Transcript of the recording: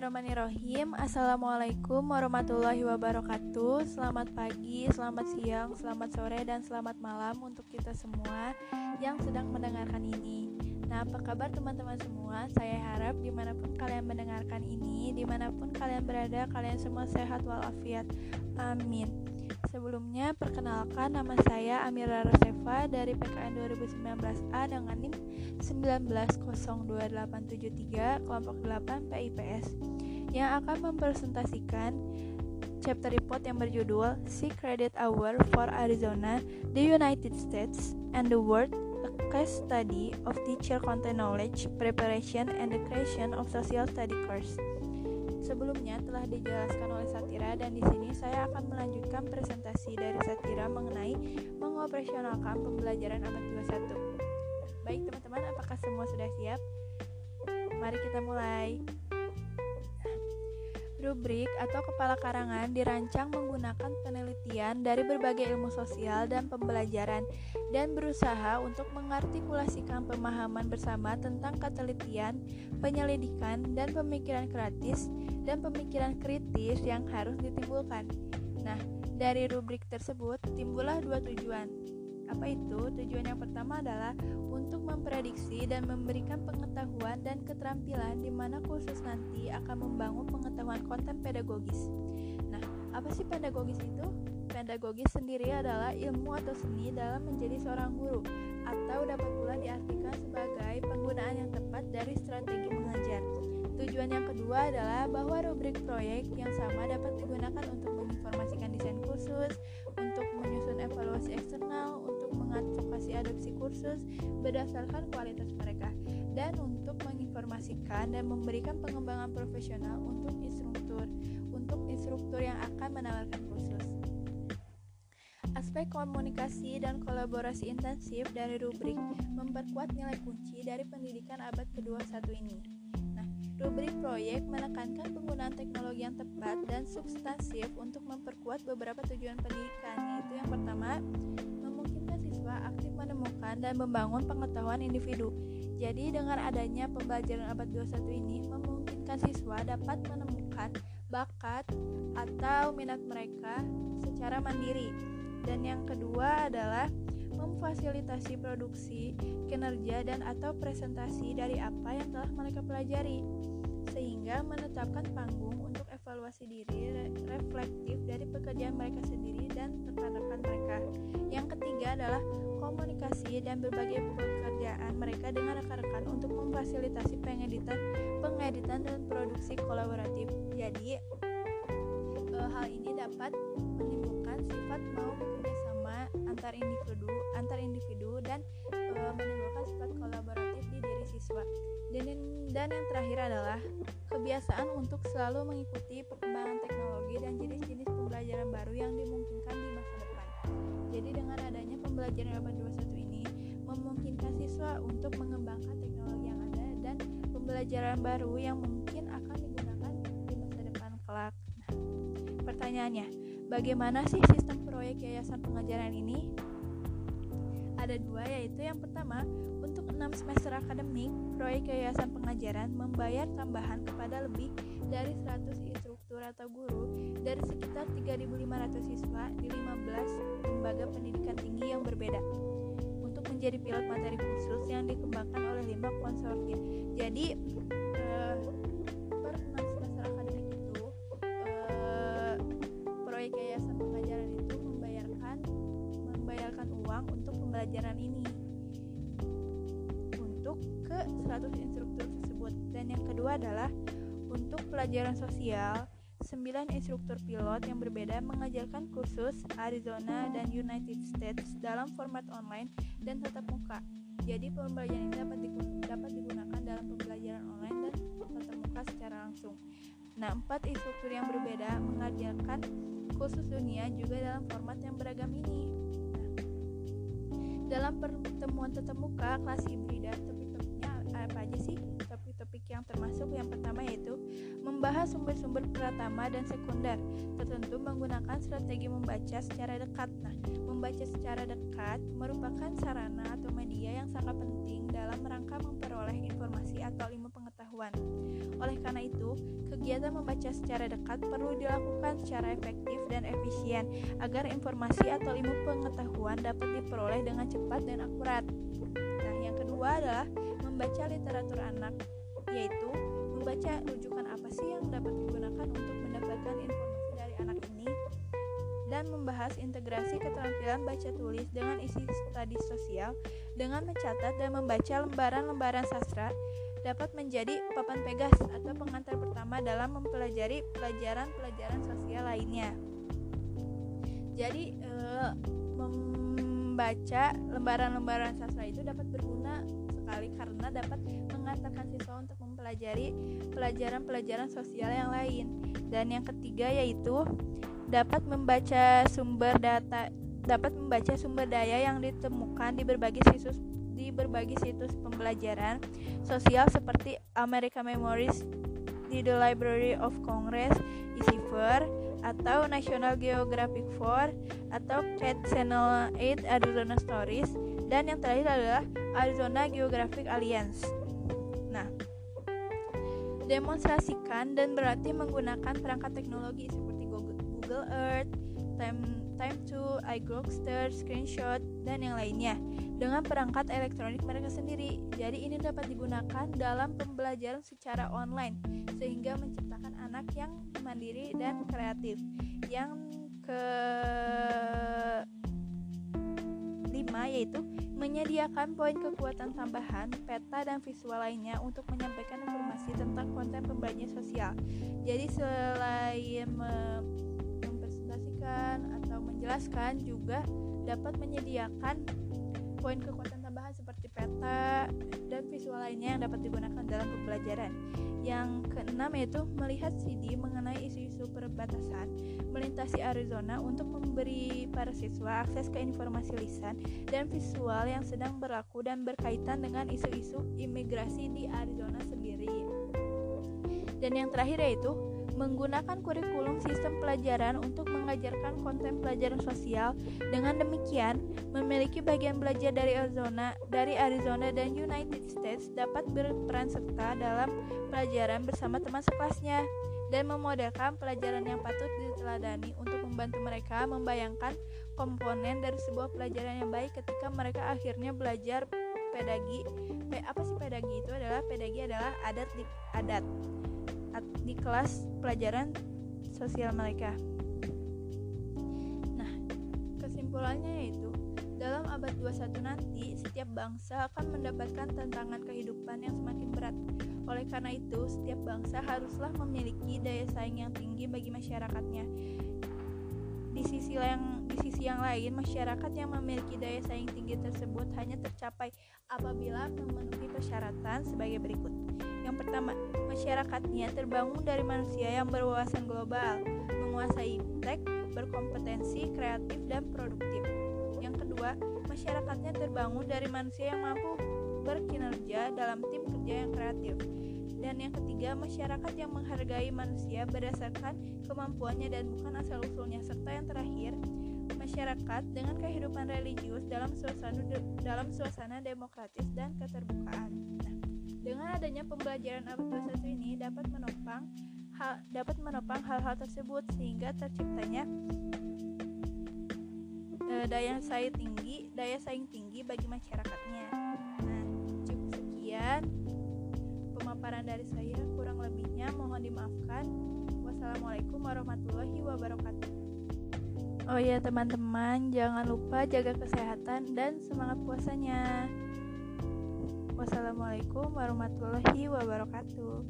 Bismillahirrahmanirrahim. Assalamualaikum warahmatullahi wabarakatuh. Selamat pagi, selamat siang, selamat sore, dan selamat malam Untuk kita semua yang sedang mendengarkan ini. Nah apa kabar teman-teman semua? Saya harap di mana pun kalian mendengarkan ini Di mana pun kalian berada Kalian semua sehat walafiat. Amin Sebelumnya perkenalkan nama saya Amira Rosefa dari PKN 2019A dengan NIM 1902873 kelompok 8 PIPS yang akan mempresentasikan chapter report yang berjudul Sea Credit Hour for Arizona, the United States, and the World A Case Study of Teacher Content Knowledge, Preparation, and the Creation of Social Study Course sebelumnya telah dijelaskan oleh Satira dan di sini saya akan melanjutkan presentasi dari Satira mengenai mengoperasionalkan pembelajaran abad 21. Baik teman-teman, apakah semua sudah siap? Mari kita mulai. Rubrik atau kepala karangan dirancang menggunakan penelitian dari berbagai ilmu sosial dan pembelajaran dan berusaha untuk mengartikulasikan pemahaman bersama tentang ketelitian, penyelidikan, dan pemikiran kritis dan pemikiran kritis yang harus ditimbulkan. Nah, dari rubrik tersebut timbullah dua tujuan apa itu? Tujuan yang pertama adalah untuk memprediksi dan memberikan pengetahuan dan keterampilan di mana kursus nanti akan membangun pengetahuan konten pedagogis. Nah, apa sih pedagogis itu? Pedagogis sendiri adalah ilmu atau seni dalam menjadi seorang guru atau dapat pula diartikan sebagai penggunaan yang tepat dari strategi mengajar. Tujuan yang kedua adalah bahwa rubrik proyek yang sama dapat digunakan untuk menginformasikan desain kursus, untuk menyusun evaluasi eksternal, mengadvokasi adopsi kursus berdasarkan kualitas mereka dan untuk menginformasikan dan memberikan pengembangan profesional untuk instruktur untuk instruktur yang akan menawarkan kursus. Aspek komunikasi dan kolaborasi intensif dari rubrik memperkuat nilai kunci dari pendidikan abad ke-21 ini. Nah, rubrik proyek menekankan penggunaan teknologi yang tepat dan substansif untuk memperkuat beberapa tujuan pendidikan, yaitu yang pertama, siswa aktif menemukan dan membangun pengetahuan individu. Jadi dengan adanya pembelajaran abad 21 ini memungkinkan siswa dapat menemukan bakat atau minat mereka secara mandiri. Dan yang kedua adalah memfasilitasi produksi, kinerja dan atau presentasi dari apa yang telah mereka pelajari sehingga menetapkan panggung untuk evaluasi diri re reflektif dari pekerjaan mereka sendiri dan rekan-rekan mereka. Yang ketiga adalah komunikasi dan berbagai pekerjaan mereka dengan rekan-rekan untuk memfasilitasi pengeditan, pengeditan dan produksi kolaboratif. Jadi e, hal ini dapat menimbulkan sifat mau bekerja sama antar individu, antar individu dan e, menimbulkan sifat kolaboratif di diri siswa. Dan, dan yang terakhir adalah kebiasaan untuk selalu mengikuti perkembangan teknologi dan jenis-jenis pembelajaran baru yang dimungkinkan di masa depan. Jadi dengan adanya pembelajaran abad 21 ini memungkinkan siswa untuk mengembangkan teknologi yang ada dan pembelajaran baru yang mungkin akan digunakan di masa depan kelak. Nah, pertanyaannya, bagaimana sih sistem proyek yayasan pengajaran ini? Ada dua, yaitu yang pertama, untuk 6 semester akademik, proyek yayasan pengajaran membayar tambahan kepada lebih dari 100 instruktur atau guru dari sekitar 3.500 siswa di 15 lembaga pendidikan tinggi yang berbeda menjadi pilot materi khusus yang dikembangkan oleh lima konsorsium. Jadi, eh, per 6 semester akademik itu, eh, proyek yayasan itu membayarkan uang untuk pembelajaran ini ke 100 instruktur tersebut. Dan yang kedua adalah untuk pelajaran sosial, 9 instruktur pilot yang berbeda mengajarkan kursus Arizona dan United States dalam format online dan tatap muka. Jadi pembelajaran ini dapat, dapat digunakan dalam pembelajaran online dan tatap muka secara langsung. Nah, empat instruktur yang berbeda mengajarkan kursus dunia juga dalam format yang beragam ini. Nah, dalam pertemuan tatap muka kelas hibrida apa aja sih topik-topik yang termasuk yang pertama yaitu membahas sumber-sumber pratama dan sekunder tertentu menggunakan strategi membaca secara dekat. Nah, membaca secara dekat merupakan sarana atau media yang sangat penting dalam rangka memperoleh informasi atau ilmu pengetahuan. Oleh karena itu, kegiatan membaca secara dekat perlu dilakukan secara efektif dan efisien agar informasi atau ilmu pengetahuan dapat diperoleh dengan cepat dan akurat. Nah, yang kedua adalah membaca literatur anak, yaitu membaca rujukan apa sih yang dapat digunakan untuk mendapatkan informasi dari anak ini dan membahas integrasi keterampilan baca tulis dengan isi studi sosial dengan mencatat dan membaca lembaran-lembaran sastra dapat menjadi papan pegas atau pengantar pertama dalam mempelajari pelajaran-pelajaran sosial lainnya. Jadi e, membaca lembaran-lembaran sastra itu dapat berguna sekali karena dapat mengantarkan siswa untuk mempelajari pelajaran-pelajaran sosial yang lain. Dan yang ketiga yaitu dapat membaca sumber data dapat membaca sumber daya yang ditemukan di berbagai situs di berbagai situs pembelajaran sosial seperti America Memories di The Library of Congress, EasyFair, atau National Geographic 4 atau Cat Channel 8 Arizona Stories dan yang terakhir adalah Arizona Geographic Alliance. Nah, demonstrasikan dan berarti menggunakan perangkat teknologi seperti Google, Earth, Time Time to iGlobster, Screenshot, dan yang lainnya dengan perangkat elektronik mereka sendiri. Jadi ini dapat digunakan dalam pembelajaran secara online sehingga menciptakan anak yang mandiri dan kreatif. Yang ke lima yaitu menyediakan poin kekuatan tambahan, peta dan visual lainnya untuk menyampaikan informasi tentang konten pembelajaran sosial. Jadi selain mempresentasikan menjelaskan juga dapat menyediakan poin kekuatan peta dan visual lainnya yang dapat digunakan dalam pembelajaran. Yang keenam yaitu melihat CD mengenai isu-isu perbatasan melintasi Arizona untuk memberi para siswa akses ke informasi lisan dan visual yang sedang berlaku dan berkaitan dengan isu-isu imigrasi di Arizona sendiri. Dan yang terakhir yaitu menggunakan kurikulum sistem pelajaran untuk mengajarkan konten pelajaran sosial. Dengan demikian, memiliki bagian belajar dari Arizona, dari Arizona dan United States dapat berperan serta dalam pelajaran bersama teman sekelasnya dan memodelkan pelajaran yang patut diteladani untuk membantu mereka membayangkan komponen dari sebuah pelajaran yang baik ketika mereka akhirnya belajar pedagi. apa sih pedagi itu adalah pedagi adalah adat di adat di kelas pelajaran sosial mereka. Nah, kesimpulannya yaitu dalam abad 21 nanti setiap bangsa akan mendapatkan tantangan kehidupan yang semakin berat. Oleh karena itu, setiap bangsa haruslah memiliki daya saing yang tinggi bagi masyarakatnya. Di sisi yang di sisi yang lain, masyarakat yang memiliki daya saing tinggi tersebut hanya tercapai apabila memenuhi persyaratan sebagai berikut. Yang pertama, masyarakatnya terbangun dari manusia yang berwawasan global, menguasai tech, berkompetensi, kreatif, dan produktif. Yang kedua, masyarakatnya terbangun dari manusia yang mampu berkinerja dalam tim kerja yang kreatif. Dan yang ketiga, masyarakat yang menghargai manusia berdasarkan kemampuannya dan bukan asal-usulnya. Serta yang terakhir, masyarakat dengan kehidupan religius dalam suasana dalam suasana demokratis dan keterbukaan. Nah, dengan adanya pembelajaran abad 21 ini dapat menopang hal, dapat menopang hal-hal tersebut sehingga terciptanya e, daya saing tinggi, daya saing tinggi bagi masyarakatnya. Nah, cukup sekian pemaparan dari saya, kurang lebihnya mohon dimaafkan. Wassalamualaikum warahmatullahi wabarakatuh. Oh ya teman-teman, jangan lupa jaga kesehatan dan semangat puasanya. Wassalamualaikum warahmatullahi wabarakatuh.